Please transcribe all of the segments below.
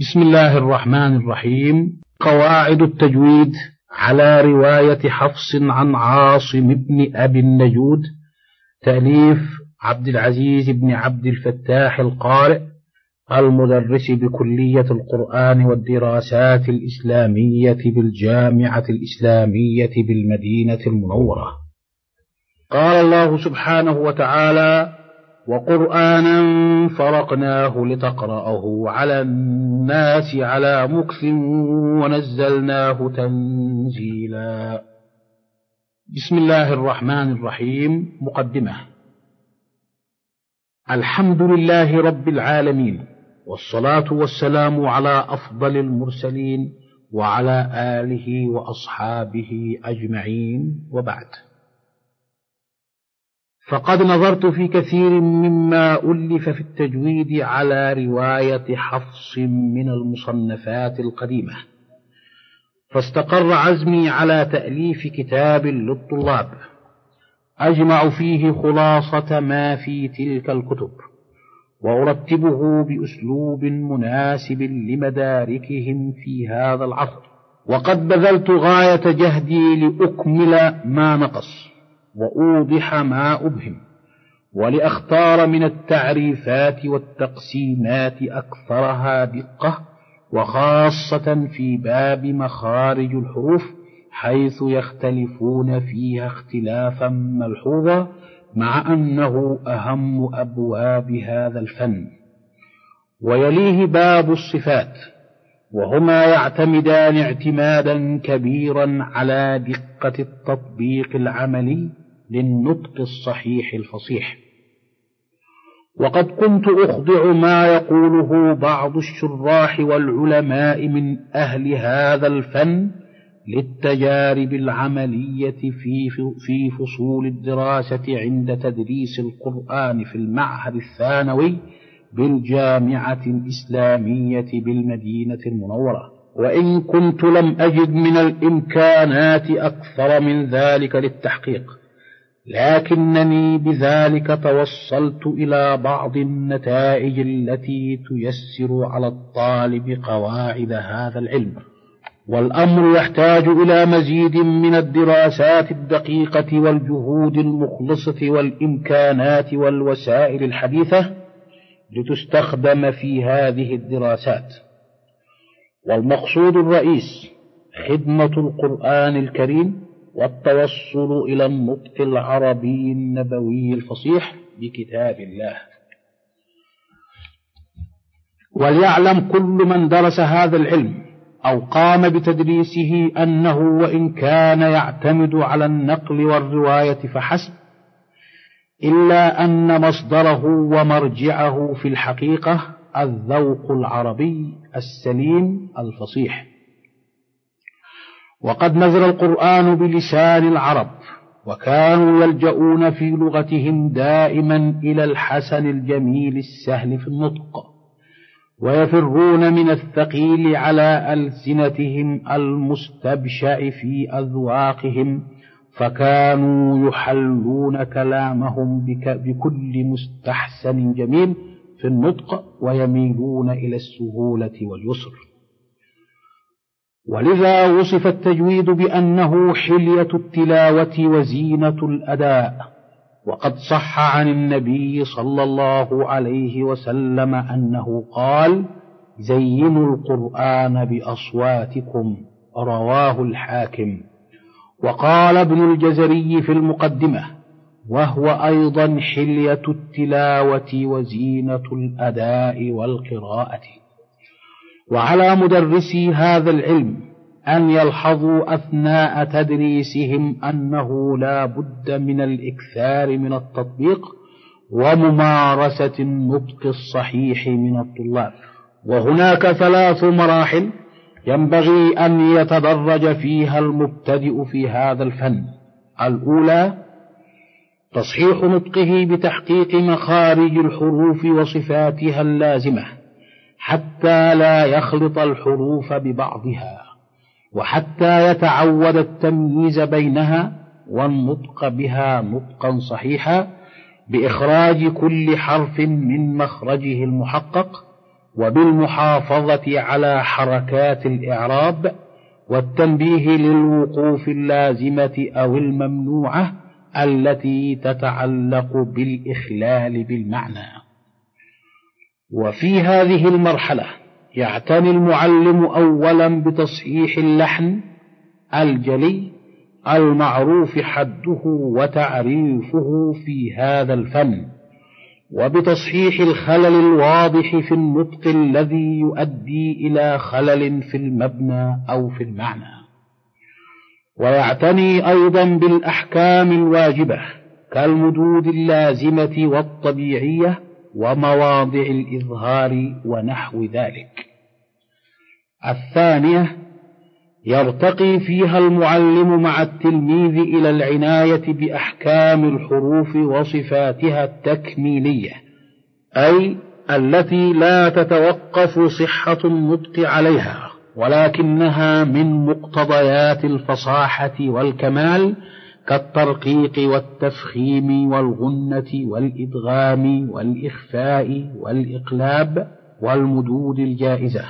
بسم الله الرحمن الرحيم. قواعد التجويد على رواية حفص عن عاصم بن أبي النجود. تأليف عبد العزيز بن عبد الفتاح القارئ المدرس بكلية القرآن والدراسات الإسلامية بالجامعة الإسلامية بالمدينة المنورة. قال الله سبحانه وتعالى وقرآنا فرقناه لتقرأه على الناس على مكث ونزلناه تنزيلا. بسم الله الرحمن الرحيم. مقدمة. الحمد لله رب العالمين والصلاة والسلام على أفضل المرسلين وعلى آله وأصحابه أجمعين. وبعد. فقد نظرت في كثير مما ألف في التجويد على رواية حفص من المصنفات القديمة. فاستقر عزمي على تأليف كتاب للطلاب. أجمع فيه خلاصة ما في تلك الكتب وأرتبه بأسلوب مناسب لمداركهم في هذا العصر. وقد بذلت غاية جهدي لأكمل ما نقص. وأوضح ما أبهم ولأختار من التعريفات والتقسيمات أكثرها دقة وخاصة في باب مخارج الحروف حيث يختلفون فيها اختلافا ملحوظا مع أنه أهم أبواب هذا الفن. ويليه باب الصفات وهما يعتمدان اعتمادا كبيرا على دقة التطبيق العملي للنطق الصحيح الفصيح. وقد كنت أخضع ما يقوله بعض الشراح والعلماء من أهل هذا الفن للتجارب العملية في في فصول الدراسة عند تدريس القرآن في المعهد الثانوي بالجامعة الإسلامية بالمدينة المنورة. وإن كنت لم أجد من الإمكانات أكثر من ذلك للتحقيق. لكنني بذلك توصلت إلى بعض النتائج التي تيسر على الطالب قواعد هذا العلم. والأمر يحتاج إلى مزيد من الدراسات الدقيقة والجهود المخلصة والإمكانات والوسائل الحديثة لتستخدم في هذه الدراسات. والمقصود الرئيس خدمة القرآن الكريم والتوصل إلى النطق العربي النبوي الفصيح بكتاب الله. وليعلم كل من درس هذا العلم أو قام بتدريسه أنه وإن كان يعتمد على النقل والرواية فحسب إلا أن مصدره ومرجعه في الحقيقة الذوق العربي السليم الفصيح. وقد نزل القرآن بلسان العرب وكانوا يلجؤون في لغتهم دائما إلى الحسن الجميل السهل في النطق ويفرون من الثقيل على ألسنتهم المستبشع في أذواقهم فكانوا يحلون كلامهم بكل مستحسن جميل في النطق ويميلون إلى السهولة واليسر. ولذا وصف التجويد بأنه حلية التلاوة وزينة الأداء وقد صح عن النبي صلى الله عليه وسلم أنه قال زينوا القرآن بأصواتكم رواه الحاكم. وقال ابن الجزري في المقدمة وهو أيضا حلية التلاوة وزينة الأداء والقراءة. وعلى مدرسي هذا العلم أن يلحظوا أثناء تدريسهم أنه لا بد من الإكثار من التطبيق وممارسة النطق الصحيح من الطلاب. وهناك ثلاث مراحل ينبغي أن يتدرج فيها المبتدئ في هذا الفن. الأولى تصحيح نطقه بتحقيق مخارج الحروف وصفاتها اللازمة. حتى لا يخلط الحروف ببعضها وحتى يتعود التمييز بينها والنطق بها نطقا صحيحا بإخراج كل حرف من مخرجه المحقق وبالمحافظة على حركات الإعراب والتنبيه للوقوف اللازمة أو الممنوعة التي تتعلق بالإخلال بالمعنى. وفي هذه المرحلة يعتني المعلم أولا بتصحيح اللحن الجلي المعروف حده وتعريفه في هذا الفن وبتصحيح الخلل الواضح في النطق الذي يؤدي إلى خلل في المبنى أو في المعنى. ويعتني أيضا بالأحكام الواجبة كالمدود اللازمة والطبيعية ومواضع الإظهار ونحو ذلك. الثانية يرتقي فيها المعلم مع التلميذ إلى العناية بأحكام الحروف وصفاتها التكميلية أي التي لا تتوقف صحة النطق عليها ولكنها من مقتضيات الفصاحة والكمال كالترقيق والتفخيم والغنة والإدغام والإخفاء والإقلاب والمدود الجائزة.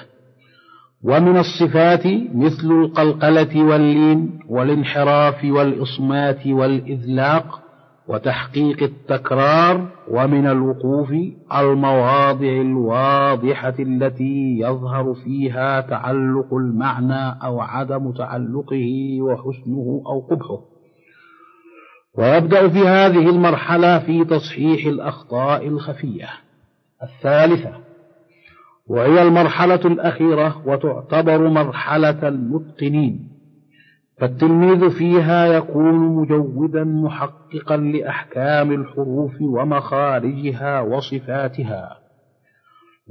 ومن الصفات مثل القلقلة واللين والانحراف والإصمات والإذلاق وتحقيق التكرار ومن الوقوف المواضع الواضحة التي يظهر فيها تعلق المعنى أو عدم تعلقه وحسنه أو قبحه. ويبدأ في هذه المرحلة في تصحيح الأخطاء الخفية. الثالثة وهي المرحلة الأخيرة وتعتبر مرحلة المتقنين. فالتلميذ فيها يكون مجودا محققا لأحكام الحروف ومخارجها وصفاتها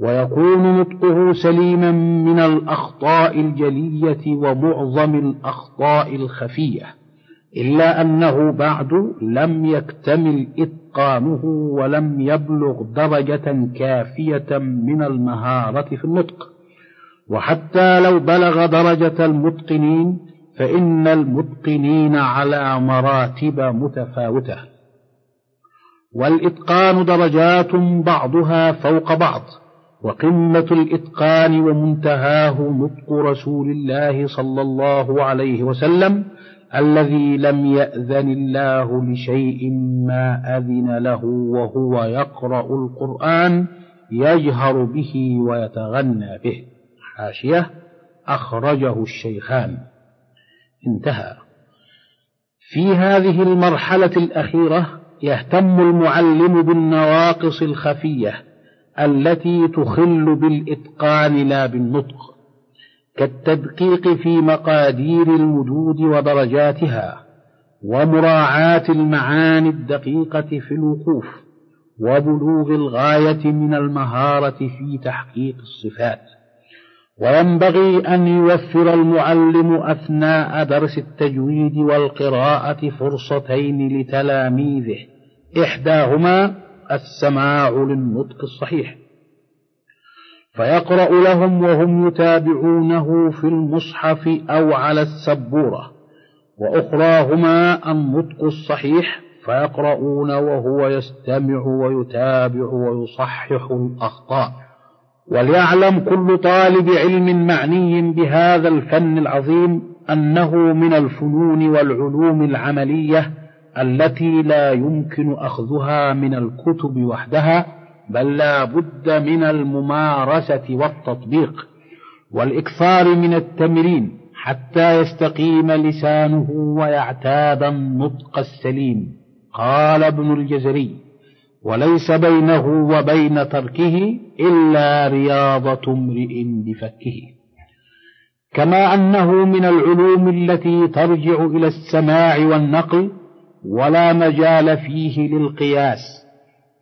ويكون نطقه سليما من الأخطاء الجلية ومعظم الأخطاء الخفية. إلا أنه بعد لم يكتمل إتقانه ولم يبلغ درجة كافية من المهارة في النطق. وحتى لو بلغ درجة المتقنين فإن المتقنين على مراتب متفاوتة. والإتقان درجات بعضها فوق بعض وقمة الإتقان ومنتهاه نطق رسول الله صلى الله عليه وسلم. الذي لم يأذن الله لشيء ما أذن له وهو يقرأ القرآن يجهر به ويتغنى به. حاشية أخرجه الشيخان. انتهى. في هذه المرحلة الأخيرة يهتم المعلم بالنواقص الخفية التي تخل بالإتقان لا بالنطق. كالتدقيق في مقادير المدود ودرجاتها ومراعاة المعاني الدقيقة في الوقوف وبلوغ الغاية من المهارة في تحقيق الصفات. وينبغي أن يوفر المعلم أثناء درس التجويد والقراءة فرصتين لتلاميذه. إحداهما السماع للنطق الصحيح. فيقرأ لهم وهم يتابعونه في المصحف أو على السبورة. وأخراهما النطق الصحيح فيقرؤون وهو يستمع ويتابع ويصحح الأخطاء. وليعلم كل طالب علم معني بهذا الفن العظيم أنه من الفنون والعلوم العملية التي لا يمكن أخذها من الكتب وحدها بل لا بد من الممارسة والتطبيق والإكثار من التمرين حتى يستقيم لسانه ويعتاد النطق السليم. قال ابن الجزري وليس بينه وبين تركه إلا رياضة امرئ بفكه. كما أنه من العلوم التي ترجع إلى السماع والنقل ولا مجال فيه للقياس.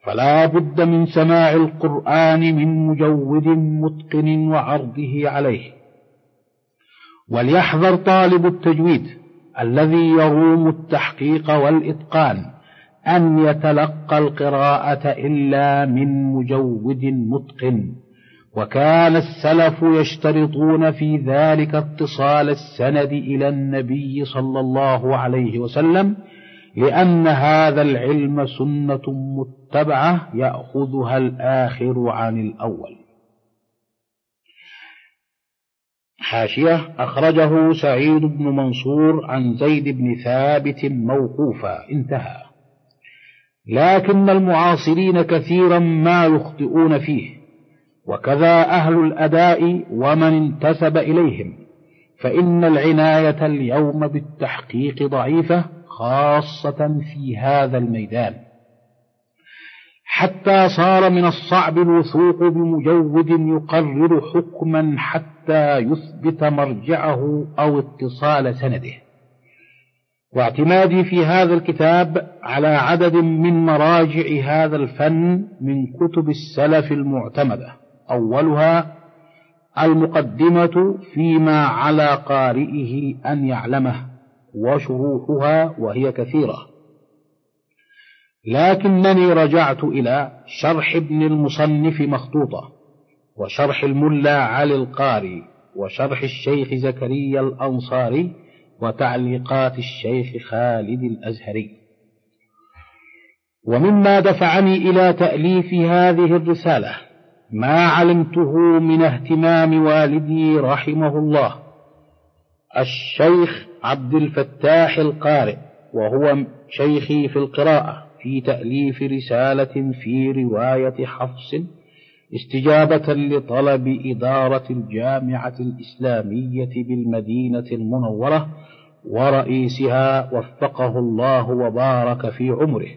فلا بد من سماع القرآن من مجود متقن وعرضه عليه. وليحذر طالب التجويد الذي يروم التحقيق والإتقان أن يتلقى القراءة إلا من مجود متقن. وكان السلف يشترطون في ذلك اتصال السند إلى النبي صلى الله عليه وسلم لأن هذا العلم سنة متبعة يأخذها الآخر عن الأول. حاشية أخرجه سعيد بن منصور عن زيد بن ثابت موقوفا. انتهى. لكن المعاصرين كثيرا ما يخطئون فيه. وكذا أهل الأداء ومن انتسب إليهم. فإن العناية اليوم بالتحقيق ضعيفة. خاصة في هذا الميدان. حتى صار من الصعب الوثوق بمجود يقرر حكما حتى يثبت مرجعه أو اتصال سنده. واعتمادي في هذا الكتاب على عدد من مراجع هذا الفن من كتب السلف المعتمدة. أولها المقدمة فيما على قارئه أن يعلمه. وشروحها وهي كثيرة. لكنني رجعت إلى شرح ابن المصنف مخطوطة وشرح الملا علي القاري وشرح الشيخ زكريا الأنصاري وتعليقات الشيخ خالد الأزهري. ومما دفعني إلى تأليف هذه الرسالة ما علمته من اهتمام والدي رحمه الله الشيخ عبد الفتاح القارئ وهو شيخي في القراءة في تأليف رسالة في رواية حفص استجابة لطلب إدارة الجامعة الإسلامية بالمدينة المنورة ورئيسها وفقه الله وبارك في عمره.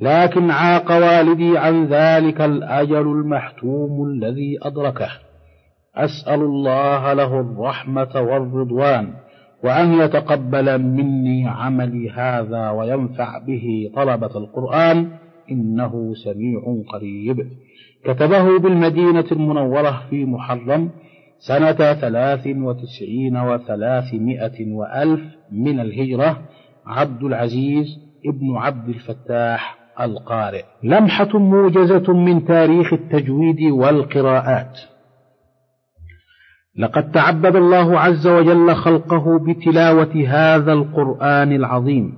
لكن عاق والدي عن ذلك الأجل المحتوم الذي أدركه. أسأل الله له الرحمة والرضوان. وأن يتقبل مني عملي هذا وينفع به طلبة القرآن إنه سميع قريب. كتبه بالمدينة المنورة في محرم سنة ثلاث وتسعين وثلاثمائة وألف من الهجرة عبد العزيز ابن عبد الفتاح القارئ. لمحة موجزة من تاريخ التجويد والقراءات. لقد تعبد الله عز وجل خلقه بتلاوة هذا القرآن العظيم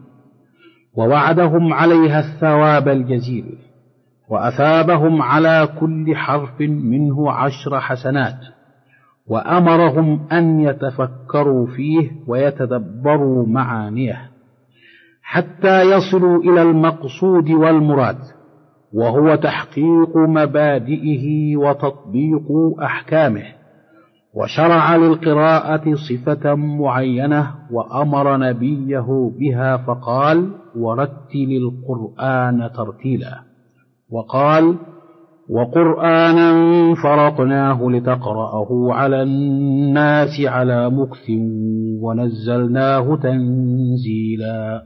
ووعدهم عليها الثواب الجزيل وأثابهم على كل حرف منه عشر حسنات وأمرهم أن يتفكروا فيه ويتدبروا معانيه حتى يصلوا إلى المقصود والمراد وهو تحقيق مبادئه وتطبيق أحكامه. وشرع للقراءة صفة معينة وأمر نبيه بها فقال ورتل القرآن ترتيلا وقال وقرآنا فرقناه لتقرأه على الناس على مكث ونزلناه تنزيلا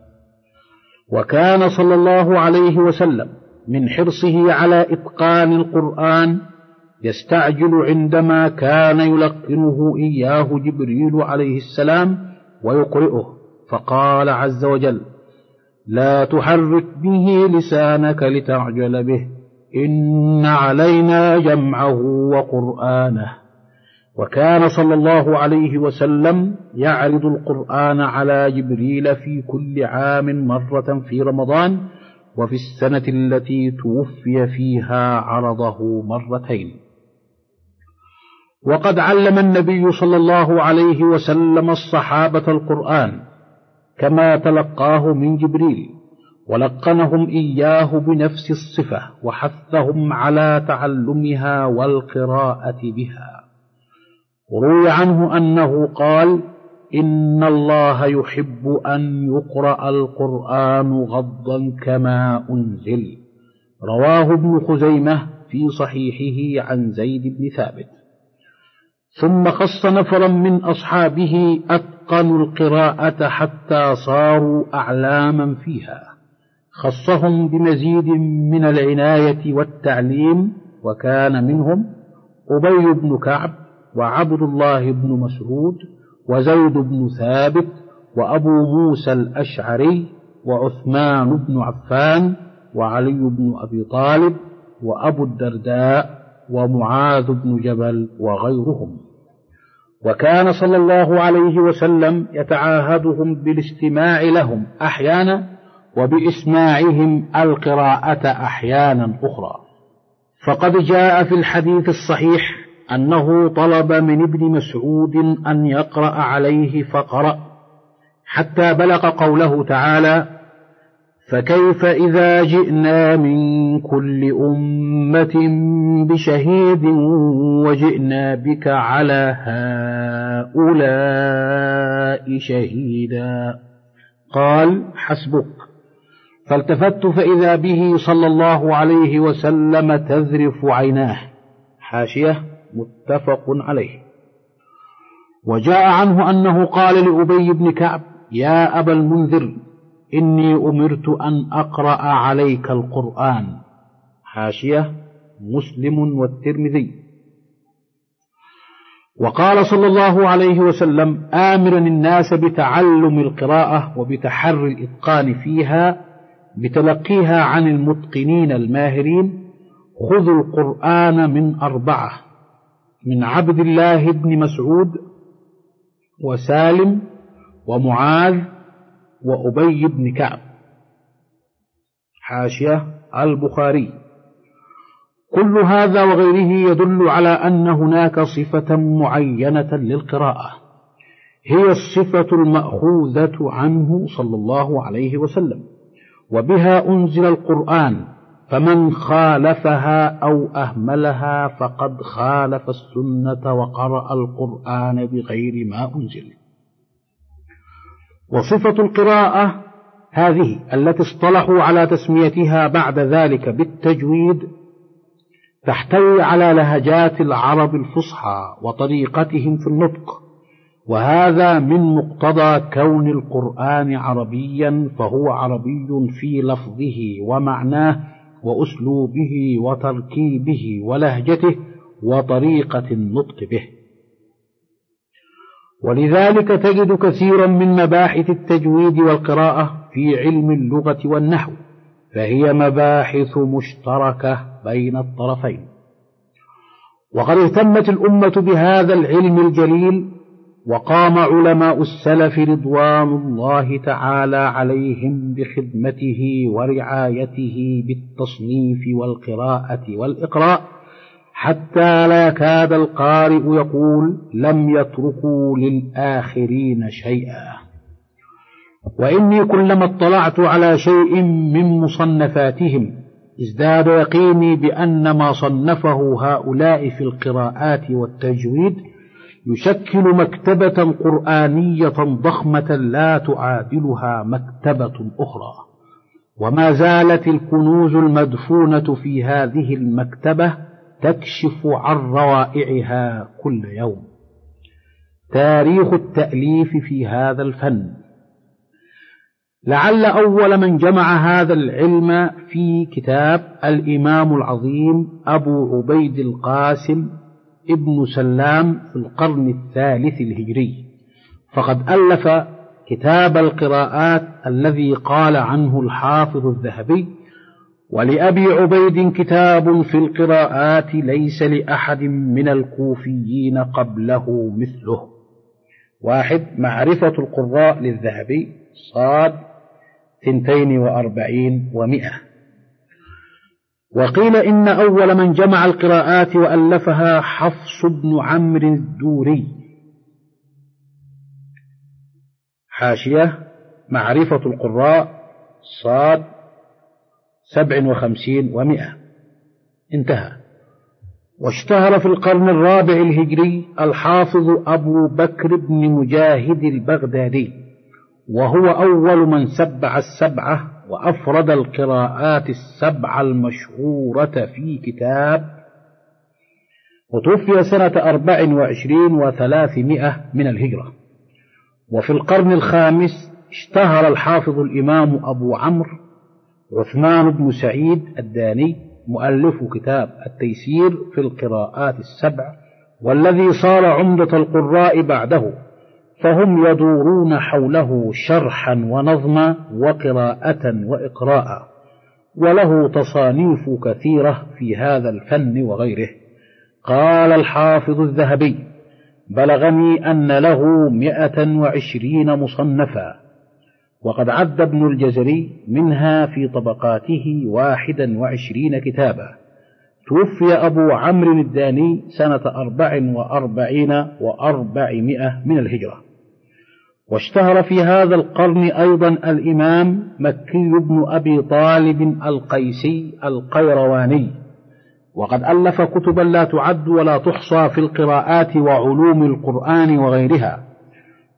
وكان صلى الله عليه وسلم من حرصه على إتقان القرآن يستعجل عندما كان يلقنه إياه جبريل عليه السلام ويقرئه. فقال عز وجل لا تحرك به لسانك لتعجل به. إن علينا جمعه وقرآنه. وكان صلى الله عليه وسلم يعرض القرآن على جبريل في كل عام مرة في رمضان وفي السنة التي توفي فيها عرضه مرتين. وقد علم النبي صلى الله عليه وسلم الصحابة القرآن كما تلقاه من جبريل ولقنهم إياه بنفس الصفة وحثهم على تعلمها والقراءة بها. وروي عنه أنه قال إن الله يحب أن يقرأ القرآن غضا كما أنزل. رواه ابن خزيمة في صحيحه عن زيد بن ثابت. ثم خص نفرا من أصحابه أتقنوا القراءة حتى صاروا أعلاما فيها. خصهم بمزيد من العناية والتعليم وكان منهم أبي بن كعب وعبد الله بن مسعود وزيد بن ثابت وأبو موسى الأشعري وعثمان بن عفان وعلي بن أبي طالب وأبو الدرداء ومعاذ بن جبل وغيرهم. وكان صلى الله عليه وسلم يتعاهدهم بالاستماع لهم أحيانا وبإسماعهم القراءة أحيانا أخرى. فقد جاء في الحديث الصحيح أنه طلب من ابن مسعود أن يقرأ عليه فقرأ حتى بلغ قوله تعالى فكيف إذا جئنا من كل أمة بشهيد وجئنا بك على هؤلاء شهيدا؟ قال حسبك. فالتفت فإذا به صلى الله عليه وسلم تذرف عيناه. حاشية متفق عليه. وجاء عنه أنه قال لأبي بن كعب يا أبا المنذر إني أمرت أن أقرأ عليك القرآن. حاشية مسلم والترمذي. وقال صلى الله عليه وسلم آمرا الناس بتعلم القراءة وبتحري الإتقان فيها بتلقيها عن المتقنين الماهرين. خذوا القرآن من أربعة من عبد الله بن مسعود وسالم ومعاذ وأبي بن كعب. حاشية البخاري. كل هذا وغيره يدل على أن هناك صفة معينة للقراءة. هي الصفة المأخوذة عنه صلى الله عليه وسلم. وبها أنزل القرآن فمن خالفها أو أهملها فقد خالف السنة وقرأ القرآن بغير ما أنزل. وصفة القراءة هذه التي اصطلحوا على تسميتها بعد ذلك بالتجويد تحتوي على لهجات العرب الفصحى وطريقتهم في النطق وهذا من مقتضى كون القرآن عربيا فهو عربي في لفظه ومعناه وأسلوبه وتركيبه ولهجته وطريقة النطق به. ولذلك تجد كثيرا من مباحث التجويد والقراءة في علم اللغة والنحو فهي مباحث مشتركة بين الطرفين. وقد اهتمت الأمة بهذا العلم الجليل وقام علماء السلف رضوان الله تعالى عليهم بخدمته ورعايته بالتصنيف والقراءة والإقراء. حتى لا يكاد القارئ يقول لم يتركوا للآخرين شيئا. وإني كلما اطلعت على شيء من مصنفاتهم ازداد يقيني بأن ما صنفه هؤلاء في القراءات والتجويد يشكل مكتبة قرآنية ضخمة لا تعادلها مكتبة أخرى. وما زالت الكنوز المدفونة في هذه المكتبة تكشف عن روائعها كل يوم. تاريخ التأليف في هذا الفن. لعل أول من جمع هذا العلم في كتاب الإمام العظيم أبو عبيد القاسم ابن سلام في القرن الثالث الهجري. فقد ألف كتاب القراءات الذي قال عنه الحافظ الذهبي ولأبي عبيد كتاب في القراءات ليس لأحد من الكوفيين قبله مثله. واحد معرفة القراء للذهبي صاد ثنتين وأربعين ومئة. وقيل إن أول من جمع القراءات وألفها حفص بن عمرو الدوري. حاشية معرفة القراء صاد سبع وخمسين ومئة. انتهى. واشتهر في القرن الرابع الهجري الحافظ أبو بكر بن مجاهد البغدادي وهو أول من سبع السبعة وأفرد القراءات السبع المشهورة في كتاب. وتوفي سنة أربع وعشرين وثلاثمائة من الهجرة. وفي القرن الخامس اشتهر الحافظ الإمام أبو عمرو عثمان بن سعيد الداني مؤلف كتاب التيسير في القراءات السبع والذي صار عمدة القراء بعده فهم يدورون حوله شرحا ونظما وقراءة وإقراء وله تصانيف كثيرة في هذا الفن وغيره. قال الحافظ الذهبي بلغني أن له مئة وعشرين مصنفا. وقد عد ابن الجزري منها في طبقاته واحدا وعشرين كتابا. توفي أبو عمرو الداني سنة أربع وأربعين وأربعمائة من الهجرة. واشتهر في هذا القرن أيضا الإمام مكي بن أبي طالب القيسي القيرواني. وقد ألف كتبا لا تعد ولا تحصى في القراءات وعلوم القرآن وغيرها.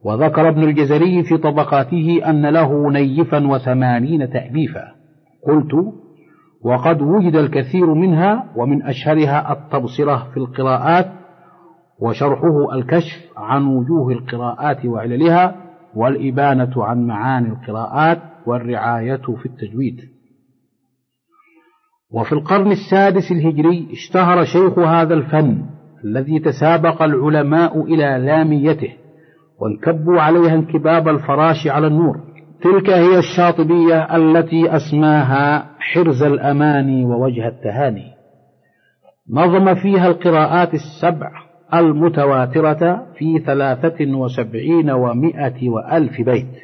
وذكر ابن الجزري في طبقاته أن له نيفا وثمانين تأليفا قلت وقد وجد الكثير منها ومن أشهرها التبصرة في القراءات وشرحه الكشف عن وجوه القراءات وعللها والإبانة عن معاني القراءات والرعاية في التجويد. وفي القرن السادس الهجري اشتهر شيخ هذا الفن الذي تسابق العلماء إلى لاميته وانكبوا عليها انكباب الفراش على النور. تلك هي الشاطبية التي أسماها حرز الأماني ووجه التهاني. نظم فيها القراءات السبع المتواترة في ثلاثة وسبعين ومائة وألف بيت.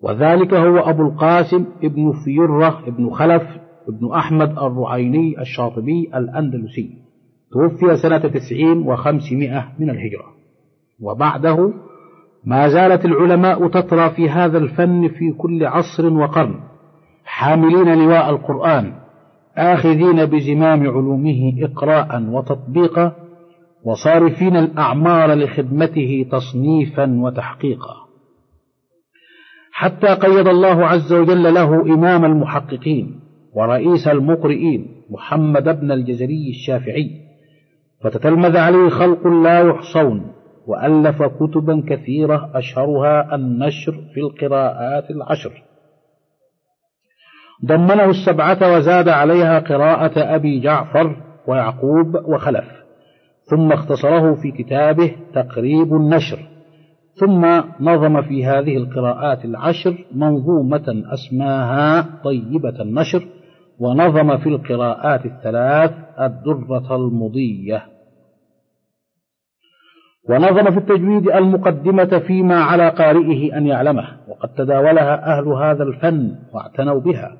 وذلك هو أبو القاسم ابن فيرة ابن خلف ابن أحمد الرعيني الشاطبي الأندلسي. توفي سنة تسعين وخمسمائة من الهجرة. وبعده ما زالت العلماء تطرى في هذا الفن في كل عصر وقرن حاملين لواء القرآن آخذين بزمام علومه إقراء وتطبيقا وصارفين الأعمار لخدمته تصنيفا وتحقيقا. حتى قيد الله عز وجل له إمام المحققين ورئيس المقرئين محمد بن الجزري الشافعي فتتلمذ عليه خلق لا يحصون. وألف كتبا كثيرة أشهرها النشر في القراءات العشر. ضمنه السبعة وزاد عليها قراءة أبي جعفر ويعقوب وخلف ثم اختصره في كتابه تقريب النشر ثم نظم في هذه القراءات العشر منظومة أسماها طيبة النشر ونظم في القراءات الثلاث الدرة المضية. ونظم في التجويد المقدمة فيما على قارئه أن يعلمه وقد تداولها أهل هذا الفن واعتنوا بها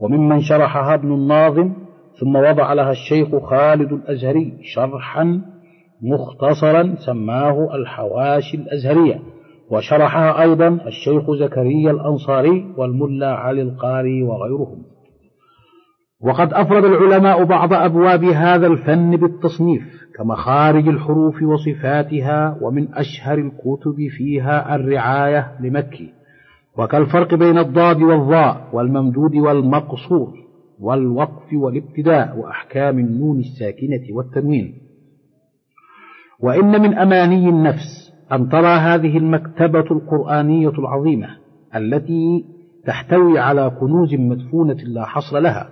وممن شرحها ابن الناظم ثم وضع لها الشيخ خالد الأزهري شرحا مختصرا سماه الحواشي الأزهرية وشرحها أيضا الشيخ زكريا الأنصاري والملا علي القاري وغيرهم. وقد أفرد العلماء بعض أبواب هذا الفن بالتصنيف. كمخارج الحروف وصفاتها ومن أشهر الكتب فيها الرعاية لمكي. وكالفرق بين الضاد والظاء والممدود والمقصور والوقف والابتداء وأحكام النون الساكنة والتنوين. وإن من أماني النفس أن ترى هذه المكتبة القرآنية العظيمة التي تحتوي على كنوز مدفونة لا حصر لها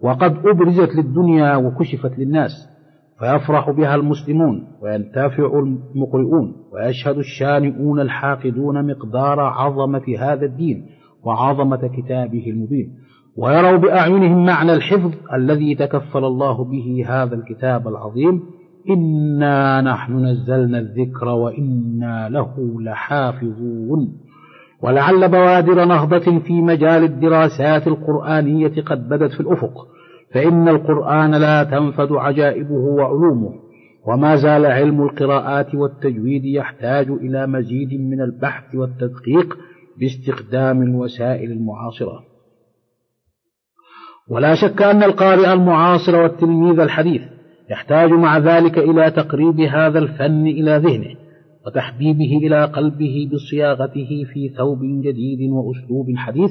وقد أبرزت للدنيا وكشفت للناس فيفرح بها المسلمون وينتفع المقرئون ويشهد الشانئون الحاقدون مقدار عظمة هذا الدين وعظمة كتابه المبين. ويروا بأعينهم معنى الحفظ الذي تكفل الله به هذا الكتاب العظيم. إنا نحن نزلنا الذكر وإنا له لحافظون. ولعل بوادر نهضة في مجال الدراسات القرآنية قد بدت في الأفق. فإن القرآن لا تنفد عجائبه وعلومه وما زال علم القراءات والتجويد يحتاج إلى مزيد من البحث والتدقيق باستخدام الوسائل المعاصرة. ولا شك أن القارئ المعاصر والتلميذ الحديث يحتاج مع ذلك إلى تقريب هذا الفن إلى ذهنه وتحبيبه إلى قلبه بصياغته في ثوب جديد وأسلوب حديث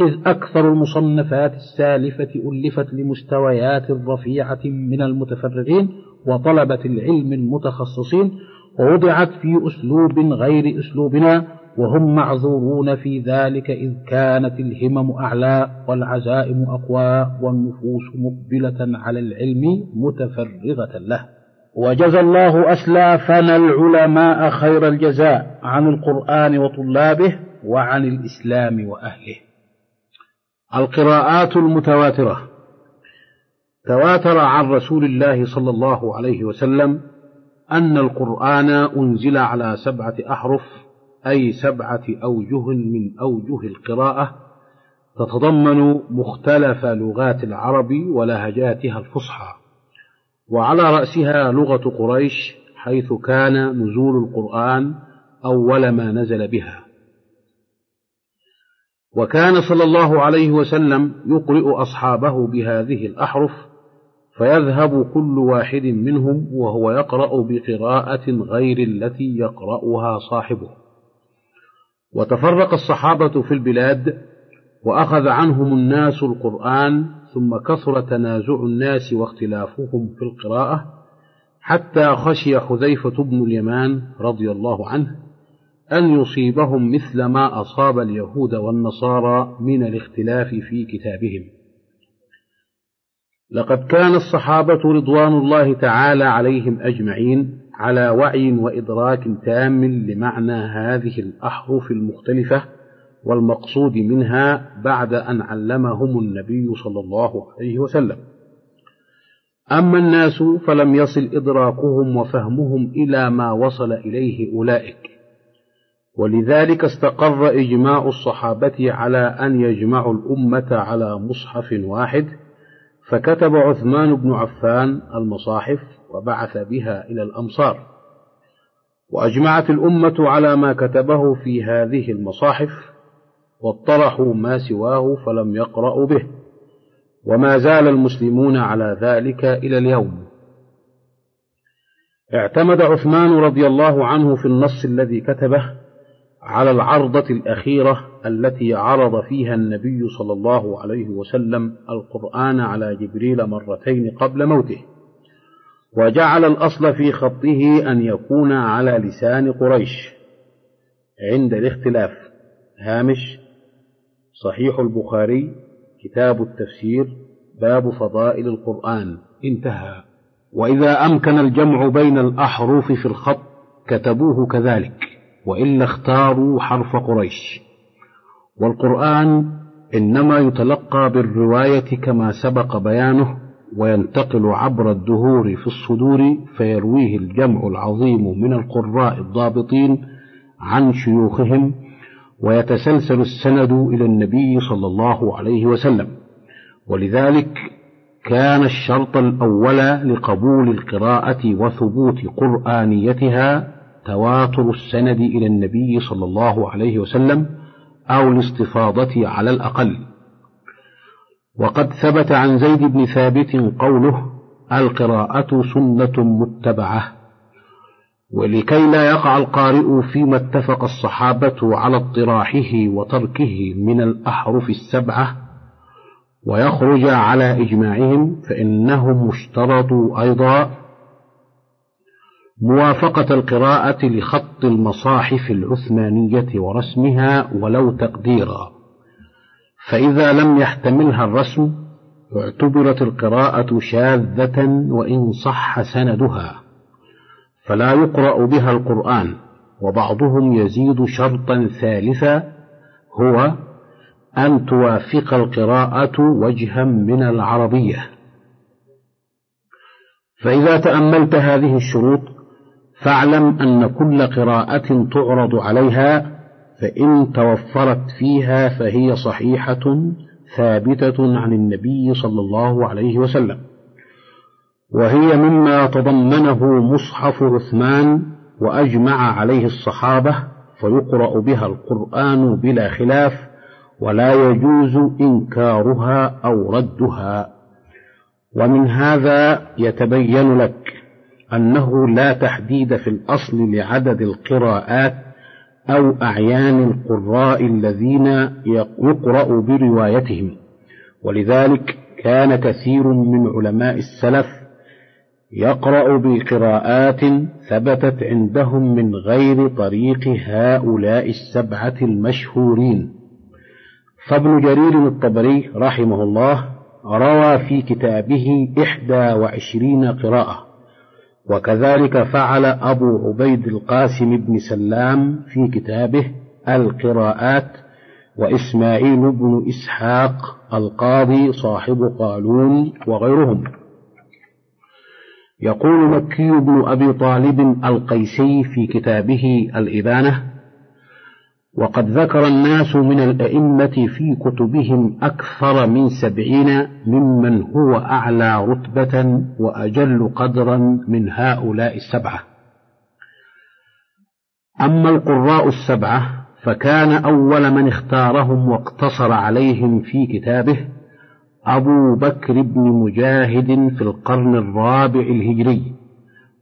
إذ أكثر المصنفات السالفة ألفت لمستويات رفيعة من المتفرغين وطلبة العلم المتخصصين ووضعت في أسلوب غير أسلوبنا وهم معذورون في ذلك إذ كانت الهمم أعلى والعزائم أقوى والنفوس مقبلة على العلم متفرغة له. وجزى الله أسلافنا العلماء خير الجزاء عن القرآن وطلابه وعن الإسلام وأهله. القراءات المتواترة. تواتر عن رسول الله صلى الله عليه وسلم أن القرآن أنزل على سبعة أحرف أي سبعة أوجه من أوجه القراءة تتضمن مختلف لغات العرب ولهجاتها الفصحى. وعلى رأسها لغة قريش حيث كان نزول القرآن أول ما نزل بها. وكان صلى الله عليه وسلم يقرئ أصحابه بهذه الأحرف فيذهب كل واحد منهم وهو يقرأ بقراءة غير التي يقرأها صاحبه. وتفرق الصحابة في البلاد وأخذ عنهم الناس القرآن ثم كثر تنازع الناس واختلافهم في القراءة حتى خشي حذيفة بن اليمان رضي الله عنه أن يصيبهم مثل ما أصاب اليهود والنصارى من الاختلاف في كتابهم. لقد كان الصحابة رضوان الله تعالى عليهم أجمعين على وعي وإدراك تام لمعنى هذه الأحرف المختلفة والمقصود منها بعد أن علمهم النبي صلى الله عليه وسلم. أما الناس فلم يصل إدراكهم وفهمهم إلى ما وصل إليه أولئك. ولذلك استقر إجماع الصحابة على أن يجمعوا الأمة على مصحف واحد فكتب عثمان بن عفان المصاحف وبعث بها إلى الأمصار. وأجمعت الأمة على ما كتبه في هذه المصاحف واطرحوا ما سواه فلم يقرأوا به. وما زال المسلمون على ذلك إلى اليوم. اعتمد عثمان رضي الله عنه في النص الذي كتبه على العرضة الأخيرة التي عرض فيها النبي صلى الله عليه وسلم القرآن على جبريل مرتين قبل موته. وجعل الأصل في خطه أن يكون على لسان قريش. عند الاختلاف. هامش صحيح البخاري كتاب التفسير باب فضائل القرآن. انتهى. وإذا أمكن الجمع بين الأحرف في الخط كتبوه كذلك. وإلا اختاروا حرف قريش. والقرآن إنما يتلقى بالرواية كما سبق بيانه وينتقل عبر الدهور في الصدور فيرويه الجمع العظيم من القراء الضابطين عن شيوخهم ويتسلسل السند إلى النبي صلى الله عليه وسلم. ولذلك كان الشرط الأول لقبول القراءة وثبوت قرآنيتها تواتر السند إلى النبي صلى الله عليه وسلم أو الاستفاضة على الأقل. وقد ثبت عن زيد بن ثابت قوله القراءة سنة متبعة. ولكي لا يقع القارئ فيما اتفق الصحابة على اطراحه وتركه من الأحرف السبعة ويخرج على إجماعهم فإنهم اشترطوا أيضا موافقة القراءة لخط المصاحف العثمانية ورسمها ولو تقديرا. فإذا لم يحتملها الرسم اعتبرت القراءة شاذة وإن صح سندها. فلا يقرأ بها القرآن وبعضهم يزيد شرطا ثالثا هو أن توافق القراءة وجها من العربية. فإذا تأملت هذه الشروط فاعلم أن كل قراءة تعرض عليها فإن توفرت فيها فهي صحيحة ثابتة عن النبي صلى الله عليه وسلم. وهي مما تضمنه مصحف عثمان وأجمع عليه الصحابة فيقرأ بها القرآن بلا خلاف ولا يجوز إنكارها أو ردها. ومن هذا يتبين لك أنه لا تحديد في الأصل لعدد القراءات أو أعيان القراء الذين يقرأ بروايتهم. ولذلك كان كثير من علماء السلف يقرأ بقراءات ثبتت عندهم من غير طريق هؤلاء السبعة المشهورين. فابن جرير الطبري رحمه الله روى في كتابه إحدى وعشرين قراءة. وكذلك فعل أبو عبيد القاسم بن سلام في كتابه القراءات وإسماعيل بن إسحاق القاضي صاحب قالون وغيرهم. يقول مكي بن أبي طالب القيسي في كتابه الإبانة وقد ذكر الناس من الأئمة في كتبهم أكثر من سبعين ممن هو أعلى رتبة وأجل قدرا من هؤلاء السبعة. أما القراء السبعة فكان أول من اختارهم واقتصر عليهم في كتابه أبو بكر بن مجاهد في القرن الرابع الهجري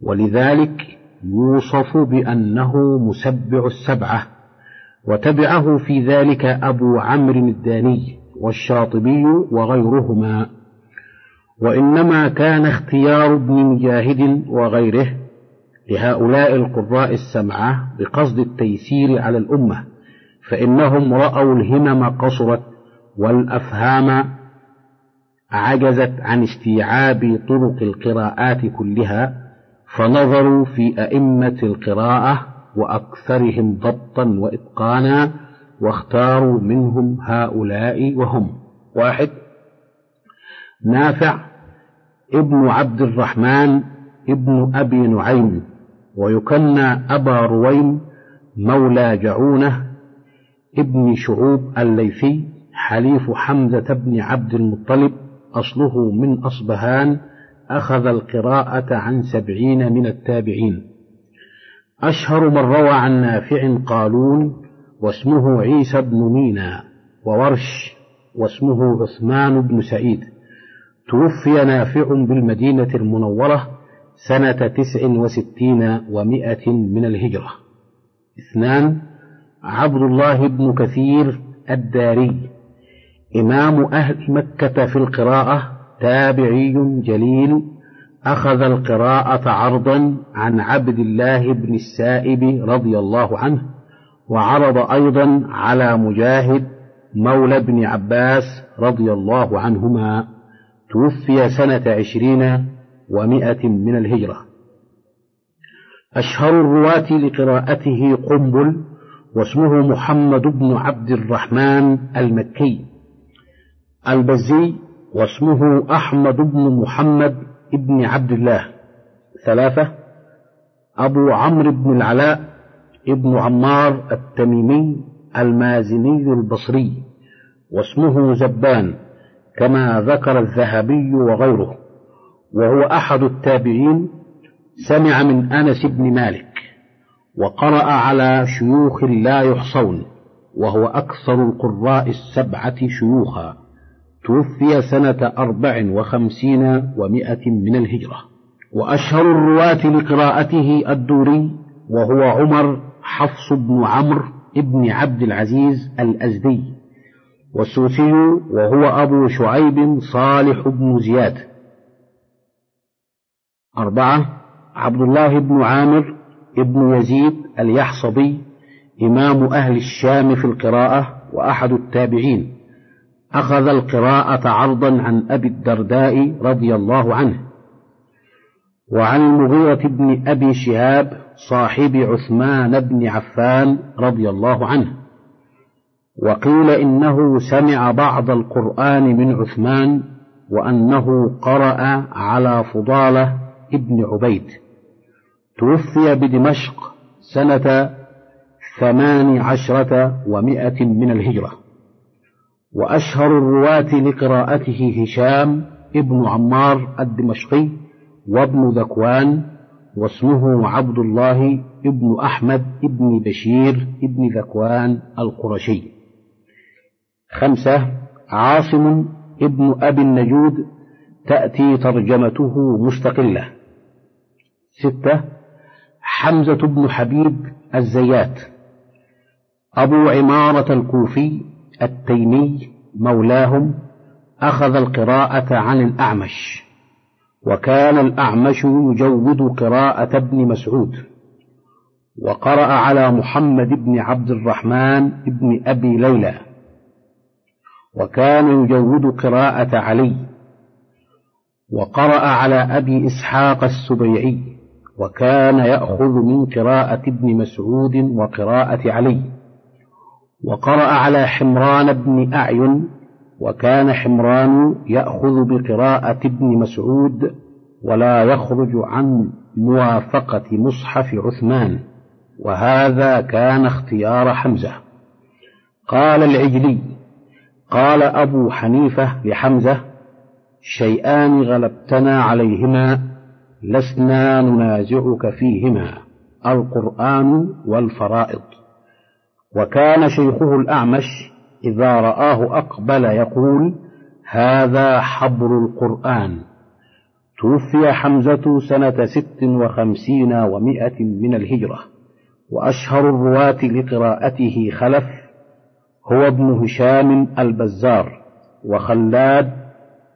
ولذلك يوصف بأنه مسبع السبعة. وتبعه في ذلك أبو عمرو الداني والشاطبي وغيرهما. وإنما كان اختيار ابن مجاهد وغيره لهؤلاء القراء السبعة بقصد التيسير على الأمة فإنهم رأوا الهمم قصرت والأفهام عجزت عن استيعاب طرق القراءات كلها فنظروا في أئمة القراءة وأكثرهم ضبطا وإتقانا واختاروا منهم هؤلاء وهم. واحد. نافع ابن عبد الرحمن ابن أبي نعيم ويكنى أبا رويم مولى جعونة ابن شعوب الليثي حليف حمزة بن عبد المطلب أصله من أصبهان أخذ القراءة عن سبعين من التابعين. أشهر من روى عن نافع قالون واسمه عيسى بن مينا وورش واسمه عثمان بن سعيد. توفي نافع بالمدينة المنورة سنة تسع وستين ومائة من الهجرة. اثنان عبد الله بن كثير الداري إمام أهل مكة في القراءة تابعي جليل أخذ القراءة عرضا عن عبد الله بن السائب رضي الله عنه وعرض أيضا على مجاهد مولى بن عباس رضي الله عنهما توفي سنة عشرين ومائة من الهجرة. أشهر الرواة لقراءته قنبل واسمه محمد بن عبد الرحمن المكي. البزي واسمه أحمد بن محمد بن عبد الله ثلاثة أبو عمرو بن العلاء ابن عمار التميمي المازني البصري واسمه زبان كما ذكر الذهبي وغيره وهو أحد التابعين سمع من أنس بن مالك وقرأ على شيوخ لا يحصون وهو أكثر القراء السبعة شيوخا. توفي سنة أربع وخمسين ومائة من الهجرة. وأشهر الرواة لقراءته الدوري وهو عمر حفص بن عمرو ابن عبد العزيز الأزدي. والسوسي وهو أبو شعيب صالح بن زياد. أربعة عبد الله بن عامر ابن يزيد اليحصبي إمام أهل الشام في القراءة وأحد التابعين. أخذ القراءة عرضا عن أبي الدرداء رضي الله عنه. وعن المغيرة بن أبي شهاب صاحب عثمان بن عفان رضي الله عنه. وقيل إنه سمع بعض القرآن من عثمان وأنه قرأ على فضالة ابن عبيد. توفي بدمشق سنة ثمان عشرة ومائة من الهجرة. وأشهر الرواة لقراءته هشام ابن عمار الدمشقي وابن ذكوان واسمه عبد الله ابن أحمد ابن بشير ابن ذكوان القرشي. خمسة عاصم ابن أبي النجود تأتي ترجمته مستقلة. ستة حمزة بن حبيب الزيات. أبو عمارة الكوفي التيمي مولاهم أخذ القراءة عن الأعمش وكان الأعمش يجود قراءة ابن مسعود وقرأ على محمد بن عبد الرحمن بن أبي ليلى وكان يجود قراءة علي وقرأ على أبي إسحاق السبيعي وكان يأخذ من قراءة ابن مسعود وقراءة علي. وقرأ على حمران بن أعين وكان حمران يأخذ بقراءة ابن مسعود ولا يخرج عن موافقة مصحف عثمان. وهذا كان اختيار حمزة. قال العجلي قال أبو حنيفة لحمزة شيئان غلبتنا عليهما لسنا ننازعك فيهما القرآن والفرائض. وكان شيخه الأعمش إذا رآه أقبل يقول هذا حبر القرآن. توفي حمزة سنة ست وخمسين ومائة من الهجرة وأشهر الرواة لقراءته خلف هو ابن هشام البزار وخلاد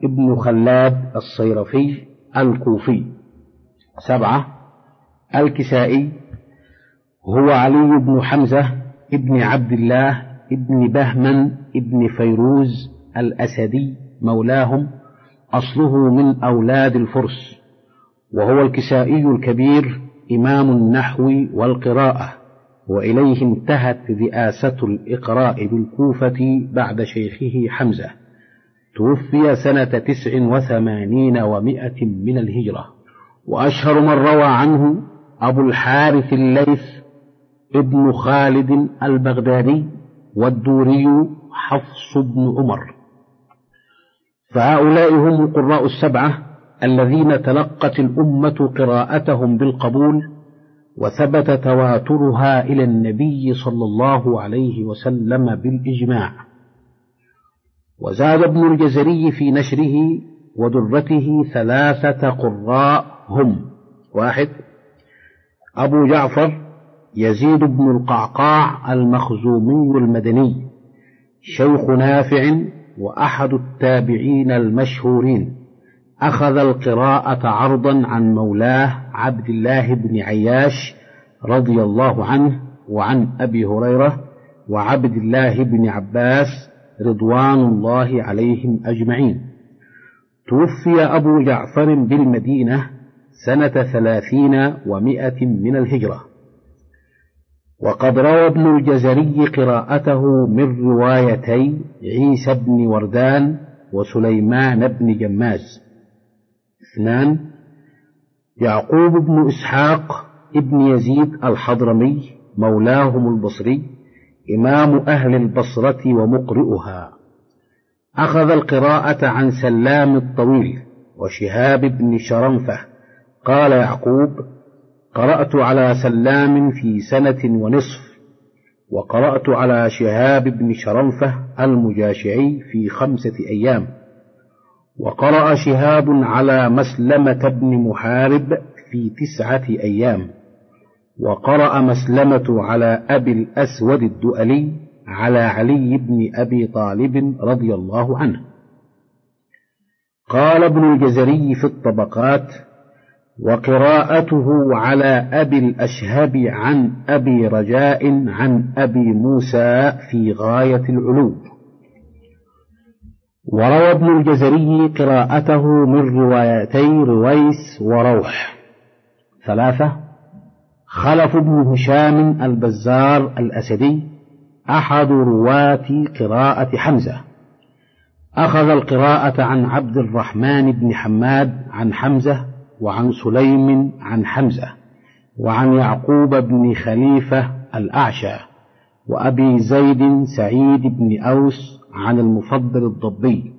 ابن خلاد الصيرفي الكوفي. سبعة الكسائي هو علي بن حمزة ابن عبد الله ابن بهمن ابن فيروز الأسدي مولاهم أصله من أولاد الفرس وهو الكسائي الكبير إمام النحو والقراءة وإليه انتهت رئاسة الإقراء بالكوفة بعد شيخه حمزة توفي سنة تسع وثمانين ومائة من الهجرة. وأشهر من روى عنه أبو الحارث الليث ابن خالد البغدادي والدوري حفص بن عمر. فهؤلاء هم القراء السبعة الذين تلقت الأمة قراءتهم بالقبول وثبت تواترها إلى النبي صلى الله عليه وسلم بالإجماع. وزاد ابن الجزري في نشره ودرته ثلاثة قراء هم واحد أبو جعفر يزيد بن القعقاع المخزومي المدني شيخ نافع وأحد التابعين المشهورين أخذ القراءة عرضا عن مولاه عبد الله بن عياش رضي الله عنه وعن أبي هريرة وعبد الله بن عباس رضوان الله عليهم أجمعين. توفي أبو جعفر بالمدينة سنة ثلاثين ومائة من الهجرة. وقد روى ابن الجزري قراءته من روايتي عيسى بن وردان وسليمان بن جماز. اثنان يعقوب بن إسحاق ابن يزيد الحضرمي مولاهم البصري إمام أهل البصرة ومقرئها. أخذ القراءة عن سلام الطويل وشهاب بن شرنفة. قال يعقوب قرأت على سلام في سنة ونصف وقرأت على شهاب بن شرنفة المجاشعي في خمسة أيام وقرأ شهاب على مسلمة بن محارب في تسعة أيام وقرأ مسلمة على أبي الأسود الدؤلي على علي بن أبي طالب رضي الله عنه. قال ابن الجزري في الطبقات وقراءته على أبي الأشهب عن أبي رجاء عن أبي موسى في غاية العلو. وروى ابن الجزري قراءته من روايتي رويس وروح. ثلاثة خلف بن هشام البزار الأسدي أحد رواة قراءة حمزة. أخذ القراءة عن عبد الرحمن بن حماد عن حمزة وعن سليم عن حمزة وعن يعقوب بن خليفة الأعشى وأبي زيد سعيد بن أوس عن المفضل الضبي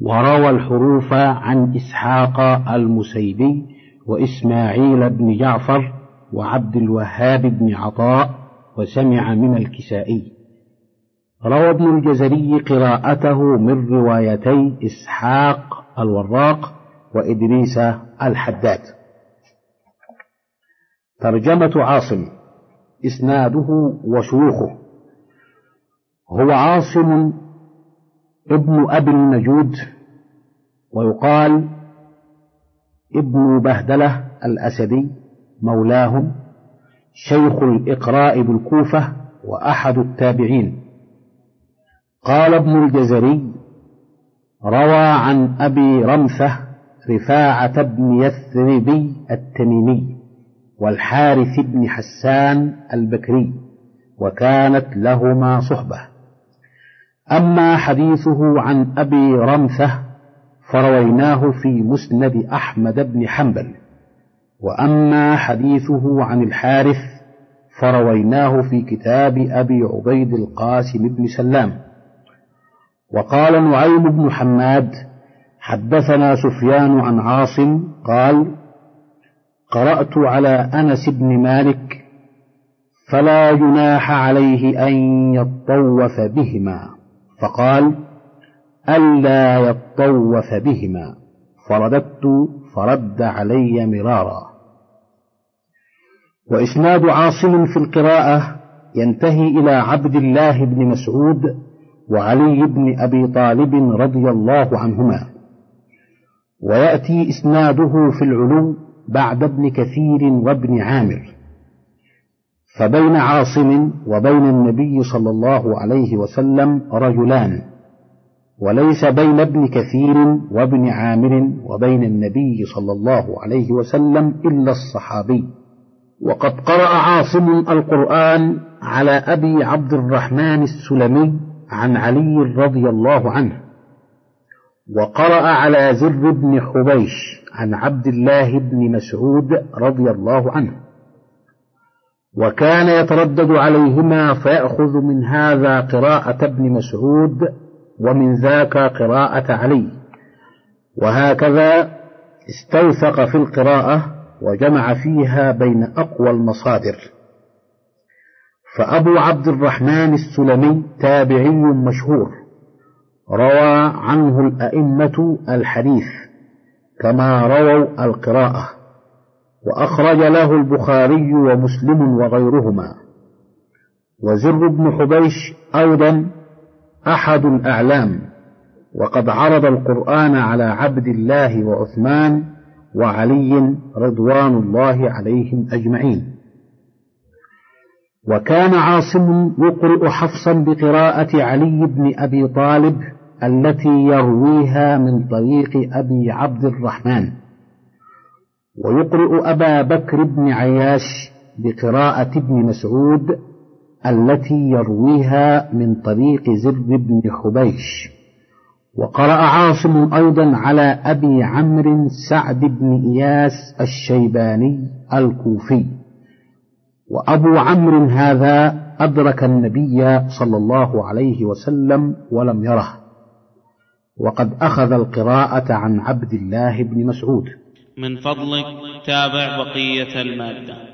وروى الحروف عن إسحاق المسيبي وإسماعيل بن جعفر وعبد الوهاب بن عطاء وسمع من الكسائي. روى ابن الجزري قراءته من روايتي إسحاق الوراق وإدريس الحداد. ترجمة عاصم إسناده وشيوخه. هو عاصم ابن أبي النجود ويقال ابن بهدلة الأسدي مولاهم شيخ الإقراء بالكوفة وأحد التابعين. قال ابن الجزري روى عن أبي رمثة رفاعة بن يثربي التميمي والحارث بن حسان البكري وكانت لهما صحبة. أما حديثه عن أبي رمثة فرويناه في مسند أحمد بن حنبل. وأما حديثه عن الحارث فرويناه في كتاب أبي عبيد القاسم بن سلام. وقال نعيم بن حماد حدثنا سفيان عن عاصم قال قرأت على أنس بن مالك فلا جناح عليه أن يطوف بهما فقال ألا يطوف بهما. فرددت فرد علي مرارا. وإسناد عاصم في القراءة ينتهي إلى عبد الله بن مسعود وعلي بن أبي طالب رضي الله عنهما. ويأتي إسناده في العلو بعد ابن كثير وابن عامر. فبين عاصم وبين النبي صلى الله عليه وسلم رجلان وليس بين ابن كثير وابن عامر وبين النبي صلى الله عليه وسلم إلا الصحابي. وقد قرأ عاصم القرآن على أبي عبد الرحمن السلمي عن علي رضي الله عنه. وقرأ على زر بن حبيش عن عبد الله بن مسعود رضي الله عنه. وكان يتردد عليهما فيأخذ من هذا قراءة ابن مسعود ومن ذاك قراءة علي. وهكذا استوثق في القراءة وجمع فيها بين أقوى المصادر. فأبو عبد الرحمن السلمي تابعي مشهور. روى عنه الأئمة الحديث كما رووا القراءة وأخرج له البخاري ومسلم وغيرهما. وزر بن حبيش أيضا أحد الأعلام وقد عرض القرآن على عبد الله وعثمان وعلي رضوان الله عليهم أجمعين. وكان عاصم يقرئ حفصا بقراءة علي بن أبي طالب التي يرويها من طريق أبي عبد الرحمن. ويقرئ أبا بكر بن عياش بقراءة ابن مسعود التي يرويها من طريق زر بن حبيش. وقرأ عاصم أيضا على أبي عمرو سعد بن إياس الشيباني الكوفي. وأبو عمرو هذا أدرك النبي صلى الله عليه وسلم ولم يره. وقد أخذ القراءة عن عبد الله بن مسعود. من فضلك تابع بقية المادة.